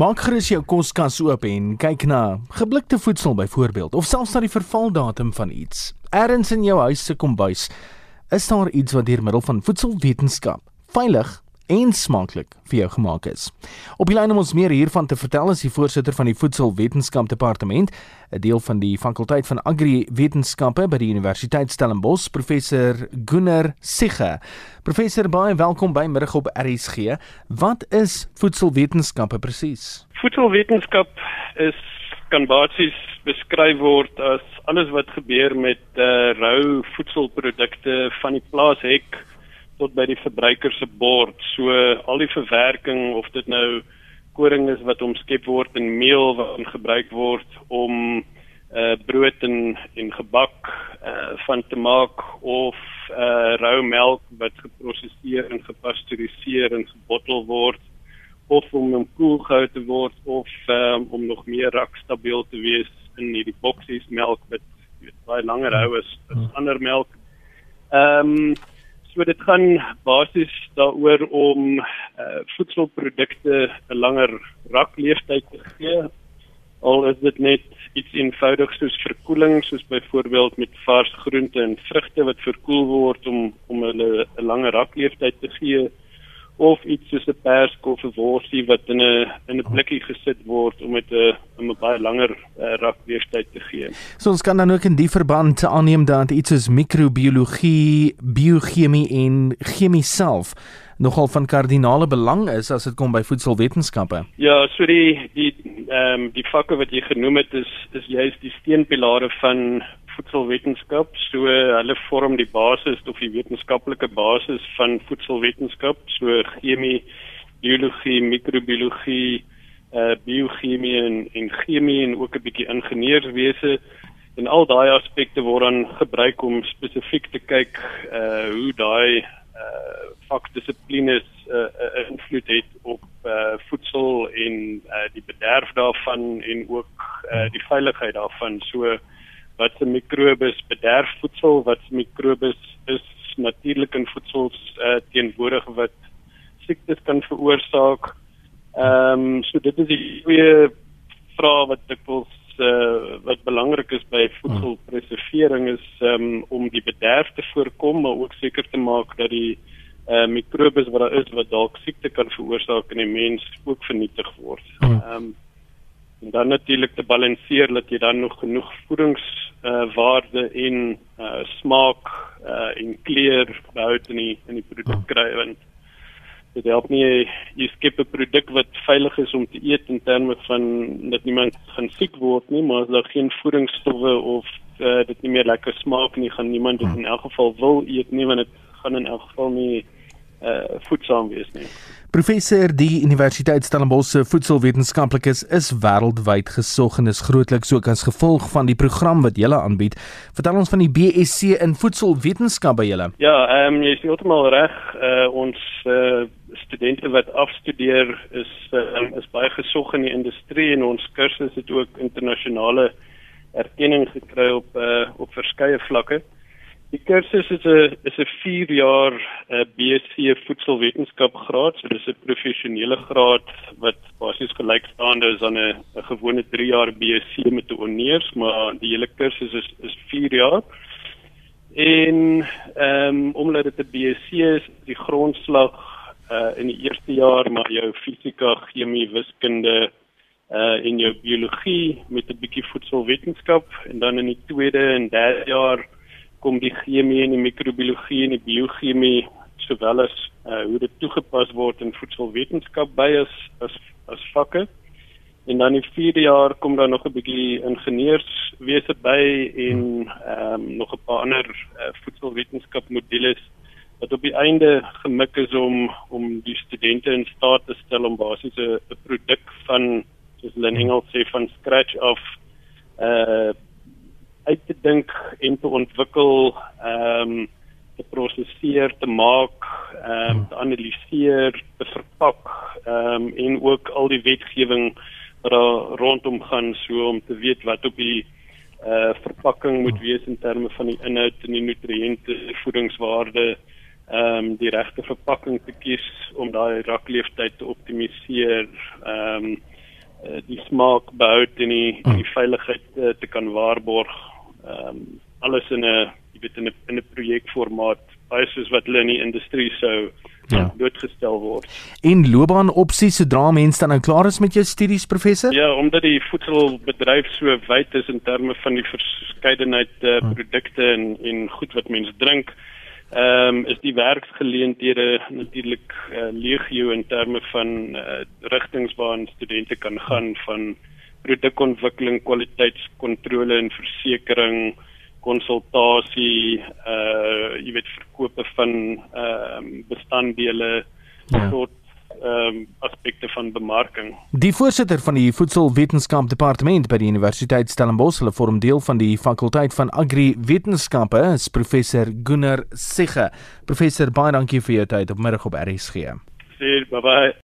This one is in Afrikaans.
Maak gerus jou koskas oop en kyk na geblikte voedsel byvoorbeeld of selfs na die vervaldatum van iets. Ergens in jou huis se kombuis is daar iets wat deur middel van voedselwetenskap veilig en smaaklik vir jou gemaak is. Op die lyn om ons meer hiervan te vertel is die voorsitter van die Voedselwetenskap Departement, 'n deel van die fakulteit van Agri-wetenskappe by die Universiteit Stellenbosch, professor Gunnar Sigge. Professor, baie welkom by middag op RSG. Wat is voedselwetenskappe presies? Voedselwetenskap is kan basies beskryf word as alles wat gebeur met uh, rou voedselprodukte van die plaashek tot by die verbruiker se bord. So al die verwerking of dit nou koring is wat omskep word in meel wat gebruik word om uh brood en en gebak uh van te maak of uh rou melk wat geprosesseer en gepasteuriseer en gebottel word of om om koel gehou te word of um, om nog meer rakstabiel te wees in hierdie boksies melk wat weet baie langer hou as, as hmm. ander melk. Ehm um, So dit gaan basies daaroor om uh, voedselprodukte 'n langer rakleeftyd te gee. Al is dit net iets eenvoudigs soos verkoeling, soos byvoorbeeld met vars groente en vrugte wat verkoel word om om hulle 'n langer rakleeftyd te gee of iets soos 'n perskof of 'n worsie wat in 'n in 'n blikkie gesit word om dit 'n om 'n baie langer uh, rakweeftyd te gee. So ons kan dan ook in die verband aanneem dat iets soos microbiologie, biochemie en chemie self nogal van kardinale belang is as dit kom by voedselwetenskappe. Ja, so die die ehm um, die vakke wat jy genoem het is is juist die steunpilare van voedselwetenskap. So hulle vorm die basis of die wetenskaplike basis van voedselwetenskap, so chemie, biologie, microbiologie, uh biochemie en en chemie en ook 'n bietjie ingenieurswese en al daai aspekte word dan gebruik om spesifiek te kyk uh hoe daai uh vakdissiplines 'n uh, uh, invloed het op uh voedsel en uh die bederf daarvan en ook uh die veiligheid daarvan. So wat se mikrobes bederf voedsel, wat se mikrobes is natuurlik in voedsels uh, teenwoordig wat siektes kan veroorsaak. Ehm um, so dit is die twee vrae wat ek wil uh, wat belangrik is by voedselpreservering is um, om die bederf te voorkom maar ook seker te maak dat die uh, mikrobes wat daar is wat dalk siekte kan veroorsaak in die mens ook vernietig word. Hmm. Ehm um, en dan natuurlik te balanseer dat jy dan nog genoeg voedings uh, waarde en uh, smaak uh, en kleur behou in die in die produk kry want dit help nie jy skep 'n produk wat veilig is om te eet in terme van dat niemand gaan siek word nie maar as daar geen voedingsstowwe of uh, dit nie meer lekker smaak nie gaan niemand dit in elk geval wil eet nie want dit gaan in elk geval nie uh, voedsaam wees nie. Professor die Universiteit Stellenbosch se voedselwetenskaplikes is wêreldwyd gesog en is grootliks ook as gevolg van die program wat julle aanbied. Vertel ons van die BSc in voedselwetenskap by julle. Ja, ehm um, jy is heeltemal reg. Uh, ons uh, studente wat afstudeer is uh, is baie gesog in die industrie en ons kursus het ook internasionale erkenning gekry op uh, op verskeie vlakke. Die kursus is 'n is 'n 4 jaar uh, BSc voedselwetenskap graad, so dis 'n professionele graad wat basies gelykstaande is aan 'n 'n gewone 3 jaar BSc met 'n honeurs, maar die hele kursus is is 4 jaar. En ehm um, omdat dit 'n BSc is, die grondslag uh in die eerste jaar maar jou fisika, chemie, wiskunde uh in jou biologie met 'n bietjie voedselwetenskap en dan in die tweede en derde jaar kom die chemie en die microbiologie en die biochemie sowel as uh, hoe dit toegepas word in voedselwetenskap by as as as vakke. En dan in 4 jaar kom daar nog 'n bietjie ingenieurswese by en ehm um, nog 'n paar ander uh, voedselwetenskap modules wat op die einde gemik is om om die studente in staat te stel om basies 'n produk van soos hulle in Engels sê van scratch af uh uit te dink en te ontwikkel, ehm um, te prosesseer, te maak, ehm um, te analiseer, te verpak, ehm um, en ook al die wetgewing wat daar rondom gaan so om te weet wat op die uh verpakking moet wees in terme van die inhoud en die nutriënte, voedingswaarde, ehm um, die regte verpakking te kies om daai rakleeftyd te optimaliseer. Ehm um, die smaak behou en die die veiligheid uh, te kan waarborg. Ehm um, alles in 'n jy weet in 'n in 'n projekformaat, baie soos wat hulle in die industrie sou ja. doodgestel word. En loopbaan opsies sodra mense dan nou klaar is met jou studies professor? Ja, omdat die voedselbedryf so wyd is in terme van die verskeidenheid uh, produkte en en goed wat mense drink, ehm um, is die werksgeleenthede natuurlik uh, legio in terme van uh, rigtings waarna studente kan gaan van produkontwikkeling, kwaliteitskontrole en versekerings konsultasie uh jy weet verkope van ehm uh, bestanddele ja. tot ehm um, aspekte van bemarking. Die voorsitter van die Voedselwetenskap Departement by die Universiteit Stellenbosch, hulle vorm deel van die fakulteit van Agri Wetenskappe, is professor Gunnar Sigge. Professor, baie dankie vir jou tyd op middag op RSG. Sê bye bye.